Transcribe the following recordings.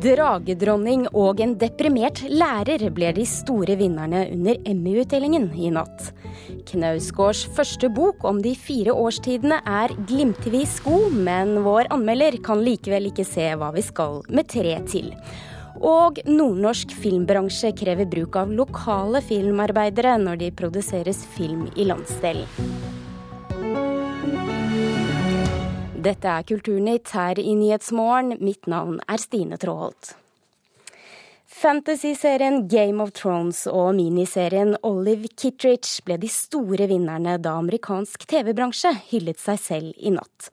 Dragedronning og en deprimert lærer ble de store vinnerne under Emmy-utdelingen i natt. Knausgårds første bok om de fire årstidene er glimtvis god, men vår anmelder kan likevel ikke se hva vi skal med tre til. Og nordnorsk filmbransje krever bruk av lokale filmarbeidere når de produseres film i landsdelen. Dette er Kulturnytt her i Nyhetsmorgen. Mitt navn er Stine Tråholt. Fantasy-serien Game of Thrones og miniserien Olive Kittridge ble de store vinnerne da amerikansk TV-bransje hyllet seg selv i natt.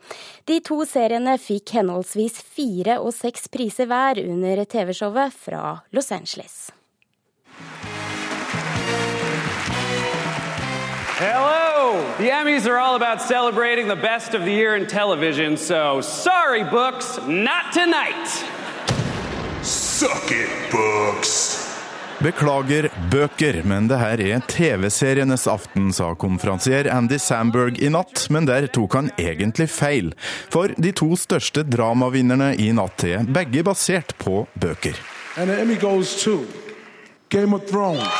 De to seriene fikk henholdsvis fire og seks priser hver under TV-showet fra Los Angeles. Hello! The Emmys are all about celebrating the best of the year in television, so sorry, books, not tonight! Suck it, books! Beklager bøker, men det her er TV-serienes aften, sa konferansier Andy Samberg i natt, men der tok han egentlig feil. For de to største dramavinnerne i natt er begge basert på bøker. And the Emmy goes to Game of Thrones.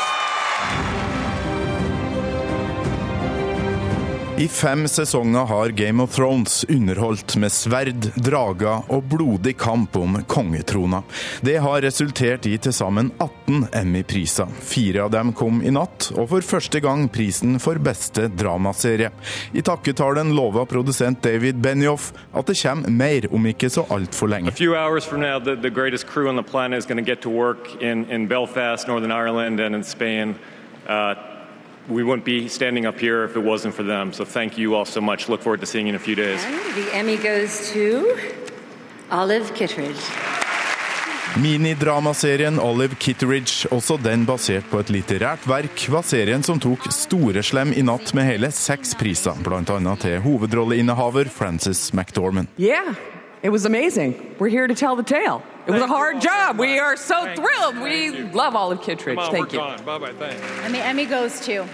I fem sesonger har Game of Thrones underholdt med sverd, drager og blodig kamp om kongetrona. Det har resultert i til sammen 18 Emmy-priser. Fire av dem kom i natt, og for første gang prisen for beste dramaserie. I takketalen lova produsent David Benioff at det kommer mer om ikke så altfor lenge. Now, the, the in, in Belfast, Northern Ireland, and in. Uh, we wouldn't be standing up here if it wasn't for them. So thank you all so much. Look forward to seeing you in a few days. And the Emmy goes to Olive Kittredge. Minidramaserien Olive Kitteridge, også den basert på et litterært verk, var serien som tok storeslem i natt med hele seks priser, bl.a. til hovedrolleinnehaver Frances McDormand. Yeah, it was amazing. We're here to tell the tale. It was a hard job. We are so thrilled. We love Olive Kittredge. Thank you. Bye-bye. Thanks. And the Emmy goes to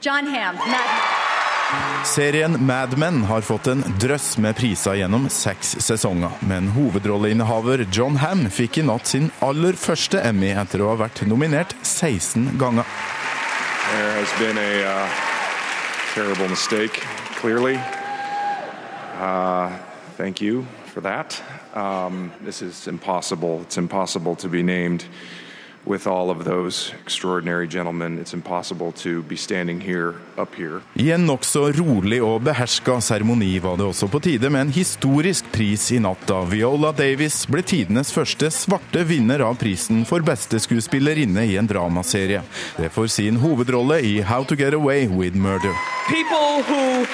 John Hamm. Matt Serien Mad Men har fått en drøss med priser gjennom seks sesonger, men hovedrolleinnehaver John Hamm fikk i natt sin aller første Emmy etter å ha vært nominert 16 ganger. There has been a uh, terrible mistake, clearly. Uh, thank you for that. Um, this is impossible. It's impossible to be named with all of those extraordinary gentlemen. It's impossible to be standing here, up here. I en nokså rolig og beherska seremoni var det også på tide med en historisk pris i natt, da Viola Davis ble tidenes første svarte vinner av prisen for beste skuespillerinne i en dramaserie. Det får sin hovedrolle i How to Get Away with Murder. people who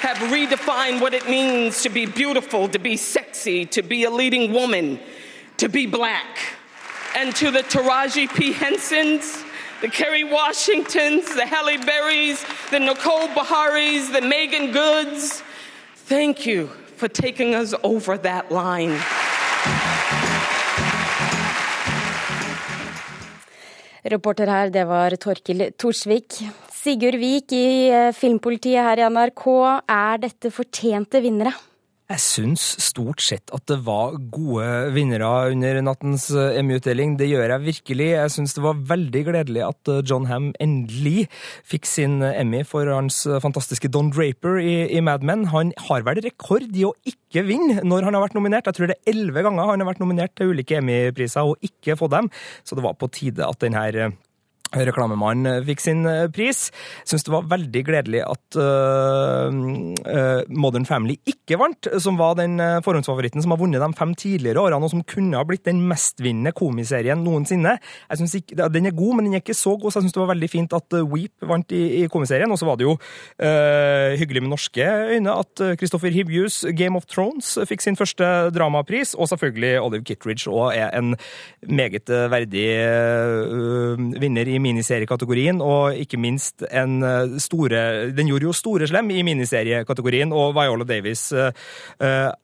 have redefined what it means to be beautiful, to be sexy, to be a leading woman, to be black. And to the Taraji P. Hensons, the Kerry Washingtons, the Halle Berrys, the Nicole Baharis, the Megan Goods, thank you for taking us over that line. Reporter her, det var Torkil Torsvik. Sigurd Vik i eh, Filmpolitiet her i NRK. Er dette fortjente vinnere? Jeg syns stort sett at det var gode vinnere under nattens eh, Emmy-utdeling. Det gjør jeg virkelig. Jeg syns det var veldig gledelig at eh, John Ham endelig fikk sin Emmy for hans fantastiske Don Draper i, i Mad Men. Han har vel rekord i å ikke vinne når han har vært nominert. Jeg tror det er elleve ganger han har vært nominert til ulike Emmy-priser og ikke fått dem. Så det var på tide at denne reklamemannen fikk sin eh, pris. Syns det var veldig gledelig at uh, uh, Modern Family ikke vant, som var den uh, forhåndsfavoritten som har vunnet de fem tidligere årene, og som kunne ha blitt den mestvinnende komiserien noensinne. Ikke, Den er god, men den er ikke så god, så jeg syns det var veldig fint at Weep vant i, i komiserien. Og så var det jo hyggelig med norske øyne at Christopher Hibjus, Game of Thrones, fikk sin første dramapris, og selvfølgelig Olive Kittridge og er en meget verdig vinner i miniseriekategorien, og ikke minst en eh, store Den gjorde jo store slem i miniseriekategorien, og Viola Davis uh,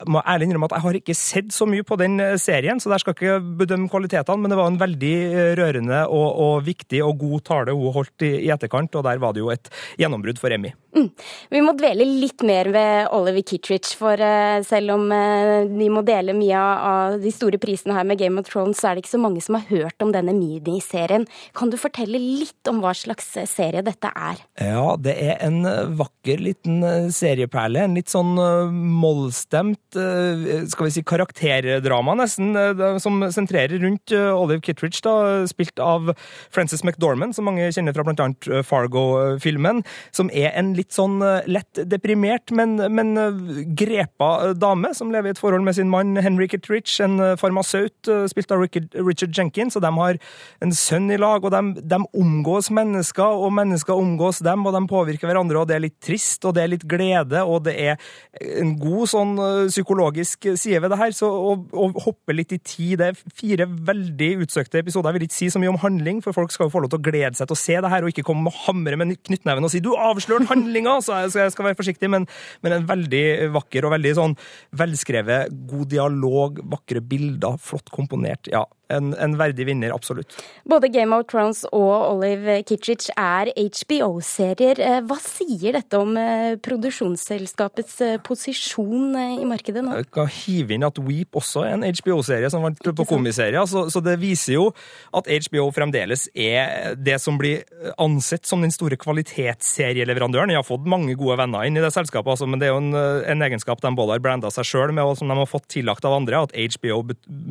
må ærlig innrømme at jeg har ikke sett så mye på den serien, så der skal ikke bedømme kvalitetene, men det var en veldig rørende og, og viktig og god tale hun holdt i, i, etterkant, og der var det jo et gjennombrudd for Emmy. Mm. Vi må dvele litt mer ved Oliver Kittridge, for uh, selv om uh, de må dele mye av de store prisene her med Game of Thrones, så er det ikke så mange som har hørt om denne miniserien. Kan du fortelle litt om hva slags serie dette er? Ja, det er en vakker liten serieperle. En litt sånn mollstemt, skal vi si karakterdrama, nesten, som sentrerer rundt Olive Kittridge, da, spilt av Frances McDormand, som mange kjenner fra bl.a. Fargo-filmen, som er en litt sånn lett deprimert, men, men grepa dame som lever i et forhold med sin mann Henry Kittridge, en farmasøyt spilt av Richard Jenkins, og de har en sønn i lag, og de, de omgås mennesker, og mennesker omgås dem, og de påvirker hverandre, og det er litt trist, og det er litt glede, og det er en god sånn eh, psykologisk side ved det her. Så å, å hoppe litt i tid Det er fire veldig utsøkte episoder. Jeg vil ikke si så mye om handling, for folk skal jo få lov til å glede seg til å se det her, og ikke komme og hamre med knyttneven og si 'du avslører handlinga', så jeg skal være forsiktig, men, men en veldig vakker og veldig sånn velskrevet, god dialog, vakre bilder, flott komponert. Ja, en, en, verdig vinner, absolutt. Både Game of Thrones og Olive Kitchich er HBO-serier. Eh, hva sier dette om eh, produksjonsselskapets eh, posisjon i markedet nå? Jeg kan hive inn at Weep også er en HBO-serie som vant på komiserier, så, så, det viser jo at HBO fremdeles er det som blir ansett som den store kvalitetsserieleverandøren. De har fått mange gode venner inn i det selskapet, altså, men det er jo en, en egenskap de både har branda seg sjøl med, og som de har fått tillagt av andre, at HBO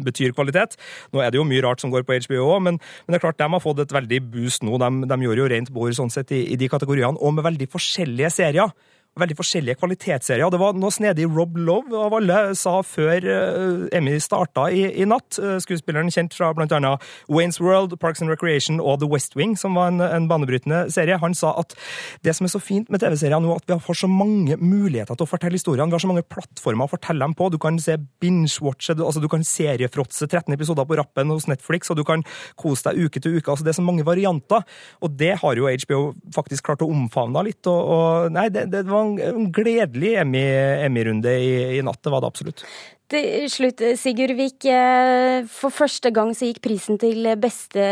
betyr kvalitet. Nå er er det jo mye rart som går på HBO òg, men, men, det er klart de har fått et veldig boost nå. De, de gjør jo rent bord sånn sett i, i de kategoriene, og med veldig forskjellige serier veldig forskjellige kvalitetsserier. Det var noe snedig Rob Love av alle sa før uh, Emmy starta i, i, natt. Uh, skuespilleren kjent fra bl.a. Waynes World, Parks and Recreation og The West Wing, som var en, en banebrytende serie. Han sa at det som er så fint med TV-serier nå, at vi har så mange muligheter til å fortelle historiene. Vi har så mange plattformer å fortelle dem på. Du kan se binge-watche, du, altså du kan seriefråtse 13 episoder på rappen hos Netflix, og du kan kose deg uke til uke. altså Det er så mange varianter, og det har jo HBO faktisk klart å omfavne litt. og, og nei, det, det var en gledelig Emmy-runde i, i natt, det var det absolutt. Til slutt, Sigurd Vik. Eh, for første gang så gikk prisen til beste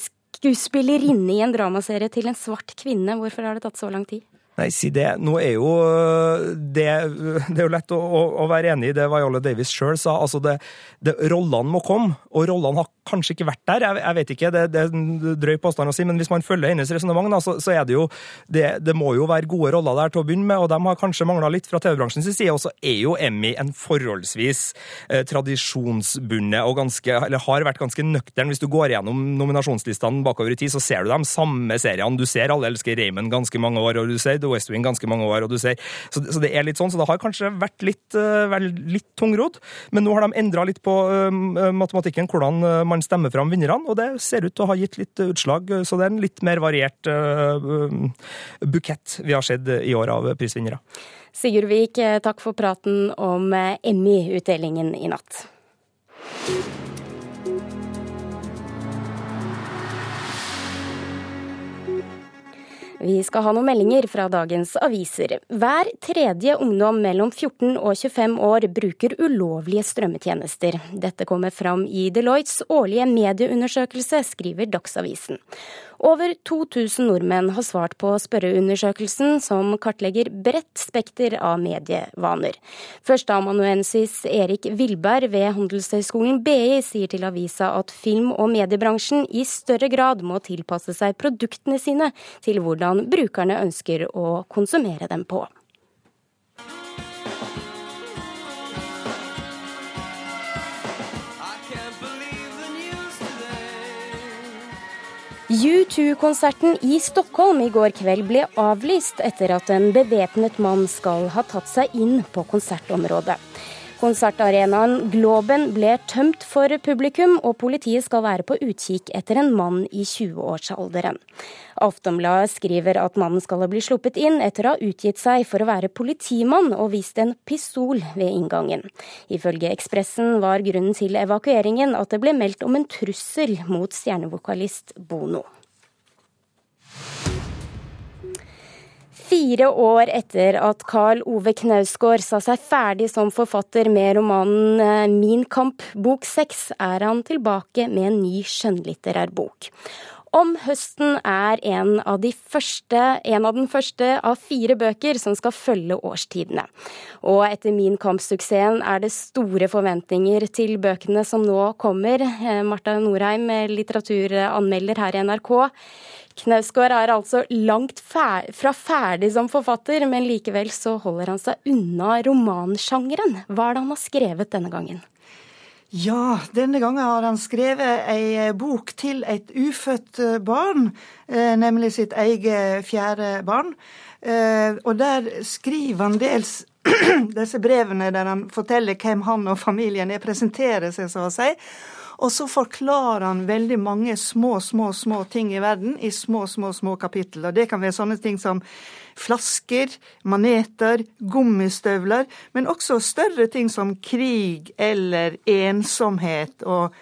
skuespillerinne i en dramaserie til en svart kvinne. Hvorfor har det tatt så lang tid? Nei, si det. Nå er jo øh, det Det er jo lett å, å være enig i det Viola Davis sjøl sa. Altså, det, det, rollene må komme, og rollene har kanskje ikke vært der. Jeg, jeg vet ikke, det, det, er en drøy påstand å si, men hvis man følger hennes resonnement, så, så, er det jo det, det, må jo være gode roller der til å begynne med, og de har kanskje mangla litt fra TV-bransjens side. Og så er jo Emmy en forholdsvis eh, tradisjonsbundet og ganske, eller har vært ganske nøktern. Hvis du går gjennom nominasjonslistene bakover i tid, så ser du de samme seriene. Du ser Alle elsker Raymond ganske mange år, og du ser The West Wing ganske mange år, og du ser Så, så det er litt sånn, så det har kanskje vært litt, uh, litt tungrodd. Men nå har de endra litt på uh, matematikken, hvordan uh, man stemmer fram vinnerne, og det ser ut til å ha gitt litt utslag. Så det er en litt mer variert bukett vi har sett i år av prisvinnere. Sigurd Vik, takk for praten om Emmy-utdelingen i natt. Vi skal ha noen meldinger fra dagens aviser. Hver tredje ungdom mellom 14 og 25 år bruker ulovlige strømmetjenester. Dette kommer fram i Deloittes årlige medieundersøkelse, skriver Dagsavisen. Over 2000 nordmenn har svart på spørreundersøkelsen, som kartlegger bredt spekter av medievaner. Førsteamanuensis Erik Vilberg ved Handelshøyskolen BI sier til avisa at film- og mediebransjen i større grad må tilpasse seg produktene sine til hvordan brukerne ønsker å konsumere dem på. U2-konserten i Stockholm i går kveld ble avlyst etter at en bevæpnet mann skal ha tatt seg inn på konsertområdet. Konsertarenaen Globen ble tømt for publikum, og politiet skal være på utkikk etter en mann i 20-årsalderen. Aftonbladet skriver at mannen skal ha blitt sluppet inn etter å ha utgitt seg for å være politimann og vist en pistol ved inngangen. Ifølge Ekspressen var grunnen til evakueringen at det ble meldt om en trussel mot stjernevokalist Bono. Fire år etter at Carl Ove Knausgård sa seg ferdig som forfatter med romanen eh, Min kamp bok seks, er han tilbake med en ny skjønnlitterær bok. Om høsten er en av, de første, en av den første av fire bøker som skal følge årstidene. Og etter Min kamp-suksessen er det store forventninger til bøkene som nå kommer. Eh, Marta Norheim, litteraturanmelder her i NRK. Knausgård er altså langt fra ferdig som forfatter, men likevel så holder han seg unna romansjangeren. Hva er det han har skrevet denne gangen? Ja, denne gangen har han skrevet ei eh, bok til et ufødt eh, barn, eh, nemlig sitt eget fjerde barn. Og der skriver han dels disse brevene der han forteller hvem han og familien er, presenterer seg, så å si. Og så forklarer han veldig mange små, små, små ting i verden i små, små, små kapittel. Og det kan være sånne ting som flasker, maneter, gummistøvler, men også større ting som krig eller ensomhet og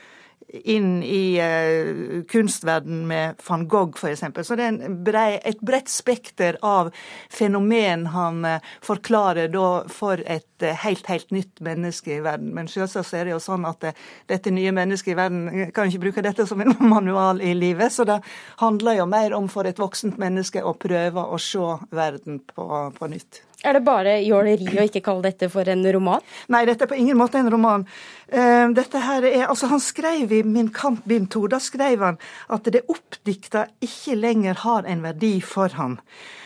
inn i uh, kunstverden med van Gogh f.eks. Så det er brei, et bredt spekter av fenomen han uh, forklarer da for et uh, helt, helt nytt menneske i verden. Men selvsagt er det jo sånn at dette nye mennesket i verden kan ikke bruke dette som en manual i livet, så det handler jo mer om for et voksent menneske å prøve å se verden på, på nytt. Er det bare jåleri å ikke kalle dette for en roman? Nei, dette er på ingen måte en roman. Eh, dette her er, altså Han skrev i Min kamp bind 2, da skrev han at det oppdikta ikke lenger har en verdi for han.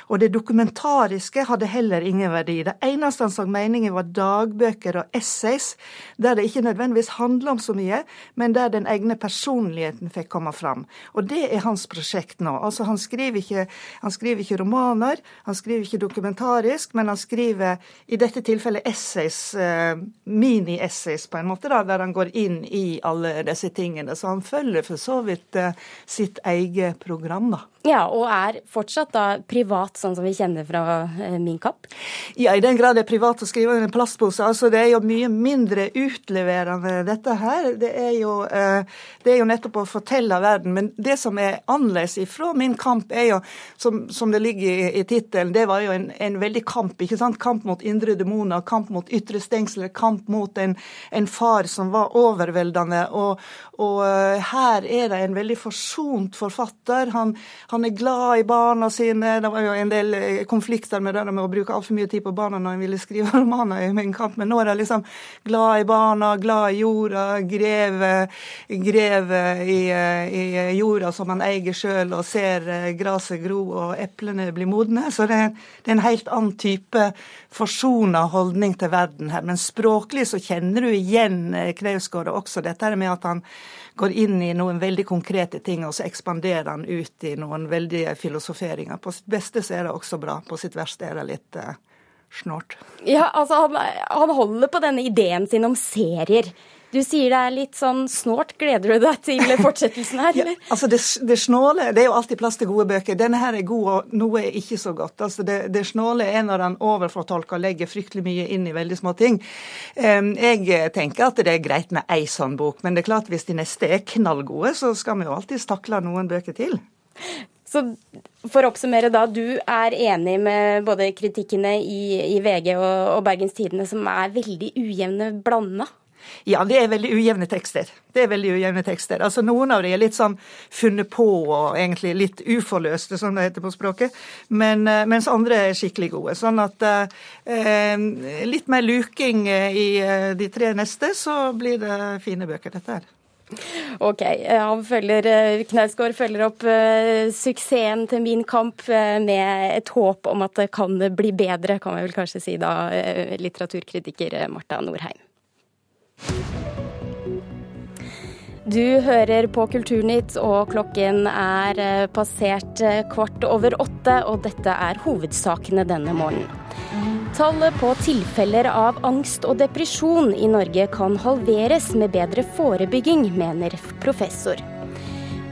Og det dokumentariske hadde heller ingen verdi. Det eneste han så meningen var dagbøker og essays, der det ikke nødvendigvis handla om så mye, men der den egne personligheten fikk komme fram. Og det er hans prosjekt nå. Altså Han skriver ikke, han skriver ikke romaner, han skriver ikke dokumentarisk, men han skriver i dette tilfellet essays, uh, mini-essays på en måte, da, der han går inn i alle disse tingene. Så han følger for så vidt uh, sitt eget program, da. Ja, og er fortsatt da privat, sånn som vi kjenner fra eh, Min kapp? Ja, i den grad det er privat å skrive under en plastpose. Altså, det er jo mye mindre utleverende, dette her. Det er, jo, eh, det er jo nettopp å fortelle verden. Men det som er annerledes ifra Min kamp, er jo, som, som det ligger i, i tittelen, det var jo en, en, veldig kamp. ikke sant? Kamp mot indre demoner, kamp mot ytre stengsler, kamp mot en, en far som var overveldende. Og, og uh, her er det en veldig forsont forfatter. Han, han, er glad i barna sine. Det var jo en del eh, konflikter med det med å bruke altfor mye tid på barna når han ville skrive romaner i min kamp, men nå er han liksom glad i barna, glad i jorda, greve, greve i, eh, i, jorda som han eier sjøl, og ser gresset gro og eplene bli modne. Så det er, det er en helt annen type forsona holdning til verden her. Men språklig så kjenner du igjen Knausgård også dette med at han går inn i noen veldig konkrete ting, og så ekspanderer han ut i noen veldige filosoferinger. På sitt beste så er det også bra, på sitt verste er det litt uh, snålt. Ja, altså han, han holder på denne ideen sin om serier. Du sier det er litt sånn snålt. Gleder du deg til fortsettelsen her? Ja, altså det, det, snåle Det er jo alltid plass til gode bøker. Denne her er god, og noe er ikke så godt. Altså det, det snåle er når han overfortolker og legger fryktelig mye inn i veldig små ting. Jeg tenker at det er greit med ei sånn bok, men det er klart hvis de neste er knallgode, så skal vi jo alltid stakle noen bøker til. Så for å oppsummere da, du er enig med både kritikkene i, i VG og, og Bergens Tidende, som er veldig ujevne blanda? Ja, det er veldig ujevne tekster. Det er veldig ujevne tekster. Altså Noen av dem er litt sånn funnet på og egentlig litt uforløste, som det heter på språket. Men, eh, mens andre er skikkelig gode. Sånn at eh, litt mer luking eh, i eh, de tre neste, så blir det fine bøker, dette her. Ok, han følger, Knausgård følger opp uh, suksessen til Min kamp uh, med et håp om at det kan bli bedre, kan vi vel kanskje si da, uh, litteraturkritiker Marta Norheim. Du hører på Kulturnytt, og klokken er eh, passert eh, kvart over åtte, og dette er hovedsakene denne morgenen. Tallet på tilfeller av angst og depresjon i Norge kan halveres med bedre forebygging, mener professor.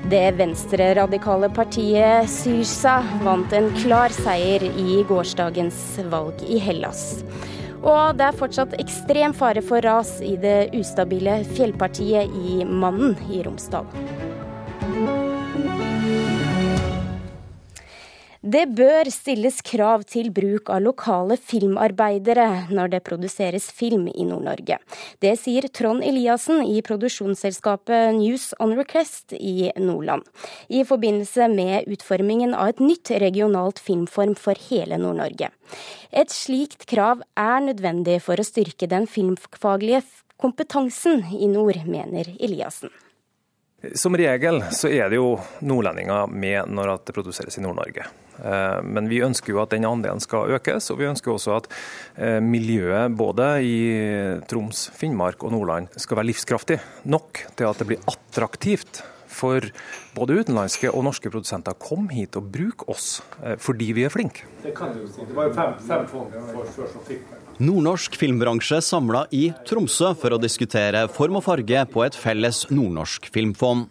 Det venstreradikale partiet Syrsa vant en klar seier i gårsdagens valg i Hellas. Og det er fortsatt ekstrem fare for ras i det ustabile fjellpartiet i Mannen i Romsdal. Det bør stilles krav til bruk av lokale filmarbeidere når det produseres film i Nord-Norge. Det sier Trond Eliassen i produksjonsselskapet News on Request i Nordland, i forbindelse med utformingen av et nytt regionalt filmform for hele Nord-Norge. Et slikt krav er nødvendig for å styrke den filmfaglige kompetansen i nord, mener Eliassen. Som regel så er det jo nordlendinger med når det produseres i Nord-Norge. Eh, men vi ønsker jo at den andelen skal økes, og vi ønsker også at eh, miljøet både i Troms, Finnmark og Nordland skal være livskraftig nok til at det blir attraktivt for både utenlandske og norske produsenter kom hit og bruk oss eh, fordi vi er flinke. Det kan du si. Det var jo fem, fem fond før som fikk Nordnorsk filmbransje samla i Tromsø for å diskutere form og farge på et felles nordnorsk filmfond.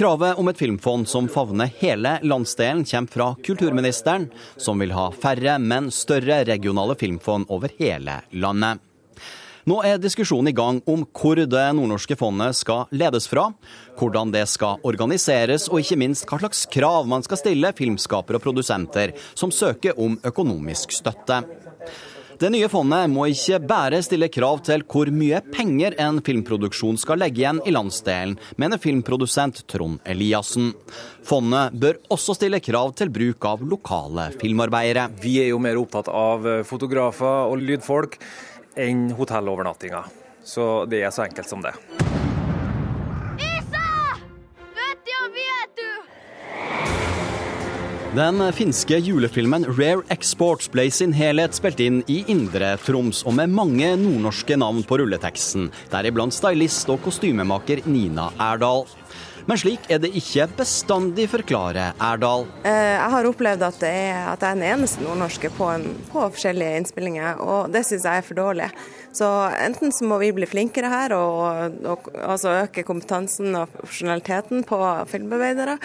Kravet om et filmfond som favner hele landsdelen, kommer fra kulturministeren, som vil ha færre, men større regionale filmfond over hele landet. Nå er diskusjonen i gang om hvor det nordnorske fondet skal ledes fra, hvordan det skal organiseres, og ikke minst hva slags krav man skal stille filmskapere og produsenter som søker om økonomisk støtte. Det nye fondet må ikke bare stille krav til hvor mye penger en filmproduksjon skal legge igjen i landsdelen, mener filmprodusent Trond Eliassen. Fondet bør også stille krav til bruk av lokale filmarbeidere. Vi er jo mer opptatt av fotografer og lydfolk enn hotellovernattinga. Så det er så enkelt som det. Den finske julefilmen Rare Exports ble i sin helhet spilt inn i Indre Troms, og med mange nordnorske navn på rulleteksten, deriblant stylist og kostymemaker Nina Erdal. Men slik er det ikke bestandig, forklarer Erdal. Eh, jeg har opplevd at, er, at jeg er den eneste nordnorske på, en, på forskjellige innspillinger, og det syns jeg er for dårlig. Så enten så må vi bli flinkere her og, og altså øke kompetansen og profesjonaliteten på filmarbeidere,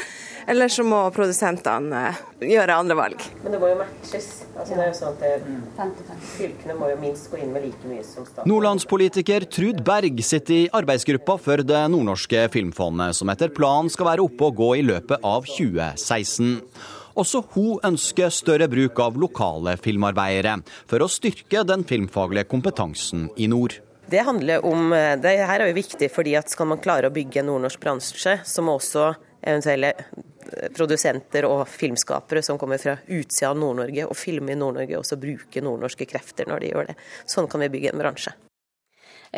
eller så må produsentene eh, gjøre andre valg. Men det må jo matches. Altså, det er jo sånn at det, Fylkene må jo minst gå inn med like mye som staten. Nordlandspolitiker Trud Berg sitter i arbeidsgruppa for Det nordnorske filmfondet, som etter planen skal være oppe og gå i løpet av 2016. Også hun ønsker større bruk av lokale filmarbeidere, for å styrke den filmfaglige kompetansen i nord. Det handler om, det her er jo viktig fordi at skal man klare å bygge en nordnorsk bransje, så må også eventuelle produsenter og filmskapere som kommer fra utsida av Nord-Norge og filmer i Nord-Norge, også bruke nordnorske krefter når de gjør det. Sånn kan vi bygge en bransje.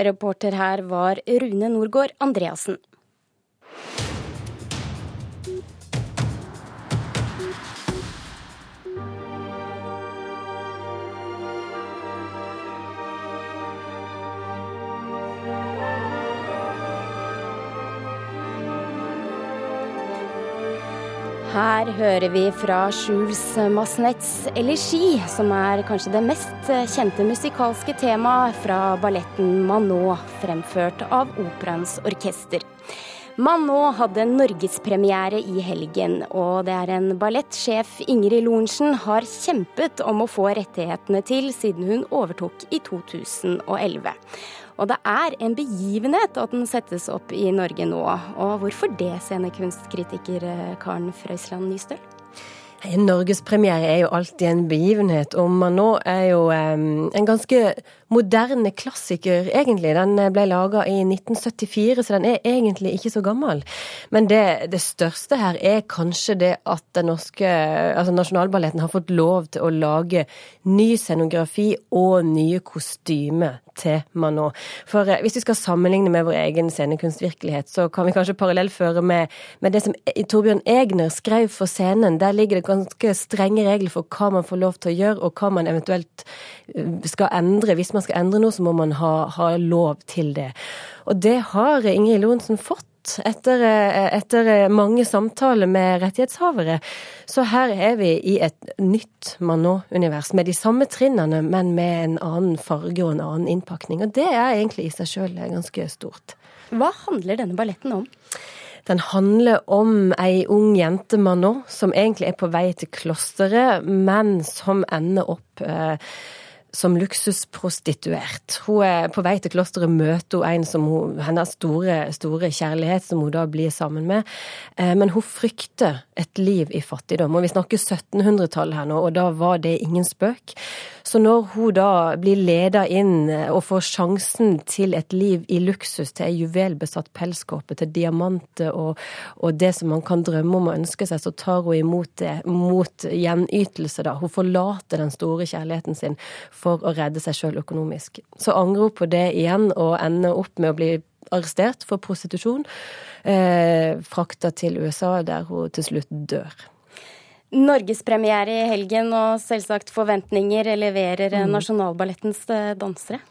Reporter her var Rune Norgård Andreassen. Her hører vi fra Jules Masnets elegi, som er kanskje det mest kjente musikalske temaet fra balletten Manot, fremført av Operaens orkester. Manot hadde norgespremiere i helgen, og det er en ballettsjef Ingrid Lorentzen har kjempet om å få rettighetene til siden hun overtok i 2011. Og det er en begivenhet at den settes opp i Norge nå. Og hvorfor det, scenekunstkritiker eh, Karen Frøysland Nystøl? Norgespremiere er jo alltid en begivenhet, og nå er jo en ganske moderne klassiker, egentlig. Den ble laga i 1974, så den er egentlig ikke så gammel. Men det, det største her er kanskje det at den norske altså Nasjonalballetten har fått lov til å lage ny scenografi og nye kostymer til nå. For eh, hvis vi skal sammenligne med vår egen scenekunstvirkelighet, så kan vi kanskje parallellføre med, med det som Torbjørn Egner skrev for scenen. Der ligger det ganske strenge regler for hva man får lov til å gjøre, og hva man eventuelt eh, skal endre. Hvis man skal endre noe, så må man ha, ha lov til det. Og det har Ingrid Lorentzen fått etter, eh, etter, mange samtaler med rettighetshavere. Så her er vi i et nytt Manot-univers, med de samme trinnene, men med en annen farge og en annen innpakning. Og det er egentlig i seg sjøl ganske stort. Hva handler denne balletten om? Den handler om ei ung jente, Manon som egentlig er på vei til klosteret, men som ender opp eh, som luksusprostituert. Hun er på vei til klosteret, møter hun en som hun, hennes store, store kjærlighet, som hun da blir sammen med. Eh, men hun frykter et liv i fattigdom. Og vi snakker 1700-tallet her nå, og da var det ingen spøk. Så når hun da blir leda inn og får sjansen til et liv i luksus, til ei juvelbesatt pelskåpe, til diamanter og, og, det som man kan drømme om og ønske seg, så tar hun imot det mot gjenytelse, da. Hun forlater den store kjærligheten sin for å redde seg sjøl økonomisk. Så angrer hun på det igjen og ender opp med å bli arrestert for prostitusjon. Eh, frakta til USA, der hun til slutt dør. Norgespremiere i helgen og selvsagt forventninger leverer mm. Nasjonalballettens eh, dansere.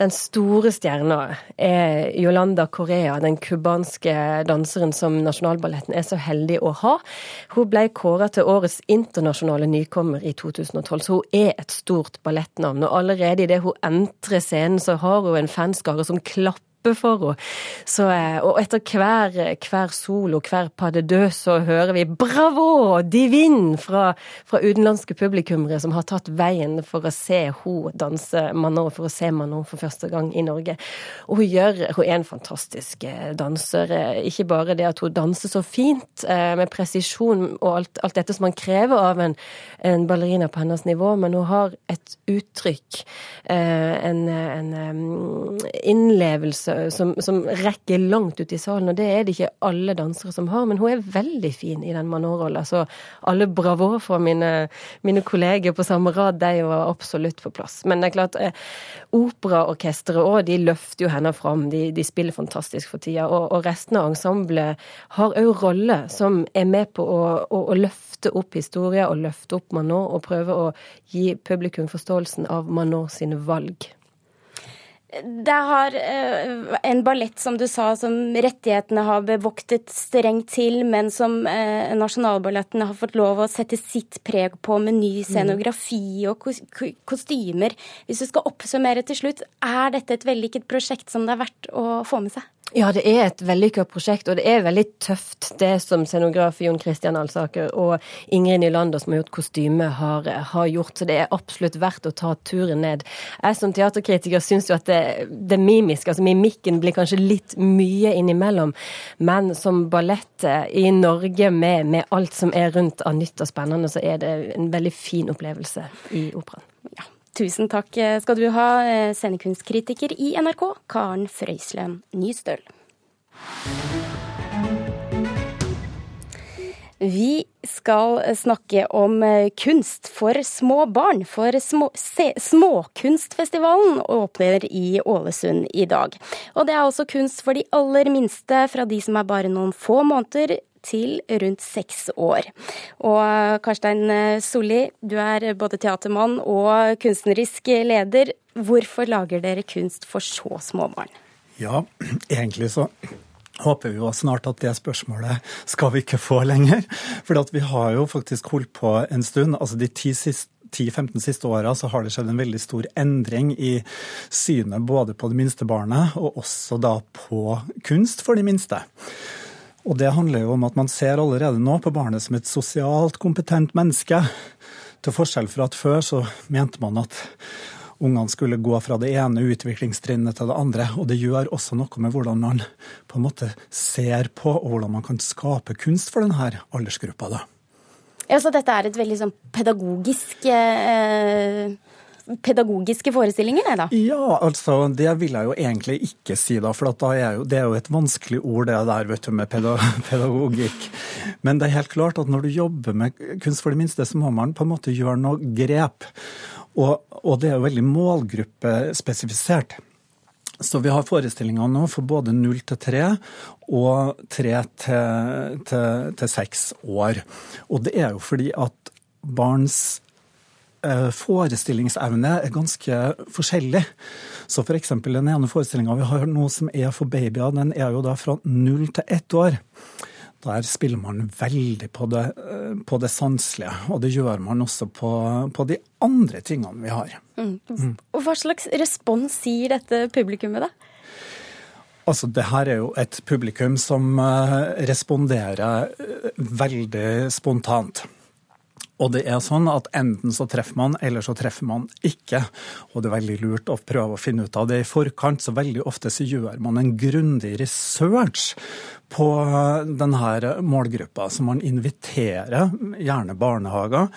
Den store stjerna er Yolanda Correa, den cubanske danseren som Nasjonalballetten er så heldig å ha. Hun ble kåra til årets internasjonale nykommer i 2012, så hun er et stort ballettnavn. Og allerede idet hun entrer scenen, så har hun en fanskare som klapper kjempe for henne. Så, eh, og etter hver, hver solo, hver pas de så hører vi 'bravo, divin' fra, fra utenlandske publikummere som har tatt veien for å se henne danse Manon, for å se Manon for første gang i Norge. Og hun, gjør, hun er en fantastisk eh, danser. Eh, ikke bare det at hun danser så fint, med presisjon og alt, alt dette som man krever av en, en ballerina på hennes nivå, men hun har et uttrykk, en, en innlevelse som, som, rekker langt ut i salen, og det er det ikke alle dansere som har. Men hun er veldig fin i den Manor-rolla, så alle bravo for mine, mine, kolleger på samme rad, de var absolutt på plass. Men det er klart, eh, operaorkesteret òg, de løfter jo henne fram. De, de spiller fantastisk for tida. Og, og resten av ensemblet har òg roller som er med på å, å, å løfte opp historier og løfte opp Manon, og prøve å gi publikum forståelsen av Manon sine valg. Det har uh, en ballett, som du sa, som rettighetene har bevoktet strengt til, men som uh, Nasjonalballetten har fått lov å sette sitt preg på med ny mm. scenografi og kostymer. Hvis du skal oppsummere til slutt, er dette et vellykket prosjekt som det er verdt å få med seg? Ja, det er et vellykka prosjekt, og det er veldig tøft det som scenograf Jon Christian Alsaker og Ingrid Nylander, som har gjort kostyme, har, har, gjort. Så det er absolutt verdt å ta turen ned. Jeg som teaterkritiker syns jo at det, det mimiske, altså mimikken, blir kanskje litt mye innimellom. Men som ballett i Norge med, med alt som er rundt av nytt og spennende, så er det en veldig fin opplevelse i operaen. Ja. Tusen takk skal du ha, eh, scenekunstkritiker i NRK, Karen Frøyslem Nystøl. Vi skal snakke om eh, kunst for små barn. For små, se, Småkunstfestivalen åpner i Ålesund i dag. Og det er også kunst for de aller minste, fra de som er bare noen få måneder til rundt seks år. Og Karstein Solli, du er både teatermann og kunstnerisk leder. Hvorfor lager dere kunst for så små barn? Ja, egentlig så håper vi jo snart at det spørsmålet skal vi ikke få lenger. For vi har jo faktisk holdt på en stund. altså de ti siste 10-15 siste åra så har det skjedd en veldig stor endring i synet både på det minste barnet og også da på kunst for de minste. Og det handler jo om at man ser allerede nå på barnet som et sosialt kompetent menneske. Til forskjell fra at før så mente man at ungene skulle gå fra det ene utviklingstrinnet til det andre. Og det gjør også noe med hvordan man på en måte ser på, og hvordan man kan skape kunst for denne aldersgruppa. da. Ja, Så dette er et veldig sånn pedagogisk eh pedagogiske forestillinger, nei da? Ja, altså det vil jeg jo egentlig ikke si, da. For er jo, det er jo et vanskelig ord det der, vet du, med pedagogikk. Men det er helt klart at når du jobber med kunst for de minste, så må man på en måte gjøre noe grep. Og, og det er jo veldig målgruppespesifisert. Så vi har forestillinger nå for både 0 til 3 og 3 til, 6 år. Og det er jo fordi at barns forestillingsevne er ganske forskjellig. Så f.eks. For den ene forestillinga vi har nå som er for babyer, den er jo da fra null til ett år. Der spiller man veldig på det, eh, på det sanselige, og det gjør man også på, på de andre tingene vi har. Mm. Mm. Og Hva slags respons gir dette publikummet, da? Altså, det her er jo et publikum som eh, responderer veldig spontant. Og det er sånn at enten så treffer man, eller så treffer man ikke. Og det er veldig lurt å prøve å finne ut av det i forkant, så veldig ofte så gjør man en grundig research på denne målgruppa. Så man inviterer gjerne barnehager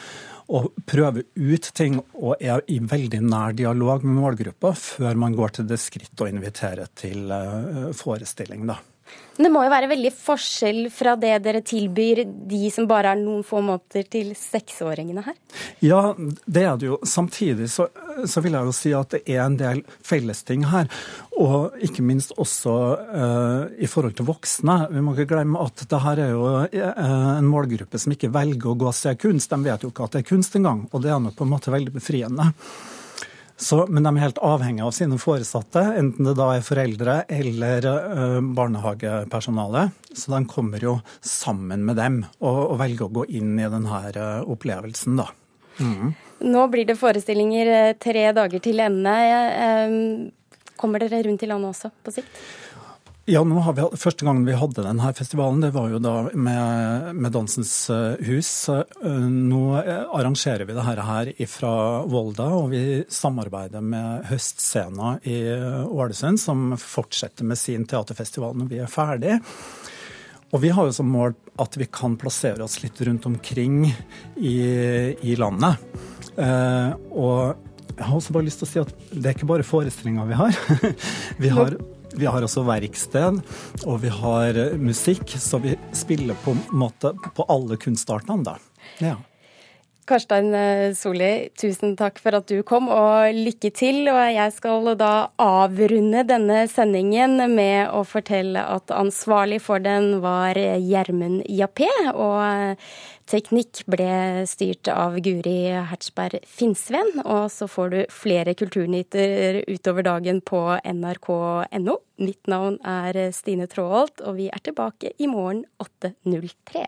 og prøver ut ting og er i veldig nær dialog med målgruppa før man går til det skritt å invitere til eh, forestilling. da. Men det må jo være veldig forskjell fra det dere tilbyr de som bare er noen få måneder til seksåringene her? Ja, det er det jo. Samtidig så, så vil jeg jo si at det er en del fellesting her. Og ikke minst også uh, i forhold til voksne. Vi må ikke glemme at det her er jo uh, en målgruppe som ikke velger å gå og se kunst. De vet jo ikke at det er kunst engang, og det er nok på en måte veldig befriende. Så, men de er helt avhengig av sine foresatte, enten det da er foreldre eller uh, barnehagepersonale. Så de kommer jo sammen med dem og, og velger å gå inn i denne uh, opplevelsen, da. Mm. Nå blir det forestillinger eh, tre dager til ende. Kommer dere rundt i landet også på sikt? Ja, nå har vi, Første gangen vi hadde denne festivalen, det var jo da med, med Dansens eh, hus. Eh, nå eh, arrangerer vi det her fra Volda, og vi samarbeider med Høstscena i Ålesund, som fortsetter med sin teaterfestival når vi er ferdig. Og vi har jo som mål at vi kan plassere oss litt rundt omkring i, i landet. Og jeg har også bare lyst til å si at det er ikke bare forestillinger vi har. vi har vi har også verksted, og vi har musikk, så vi spiller på en måte på alle kunstartene, da. Ja. Karstein eh, Solli, tusen takk for at du kom, og lykke til. Og jeg skal da avrunde denne sendingen med å fortelle at ansvarlig for den var Gjermund Jappé. Og Teknikk ble styrt av Guri Hertzberg Finnsveen. og så får du flere kulturnyter utover dagen på nrk.no. Mitt navn er Stine Tråholt, og vi er tilbake i morgen 8.03.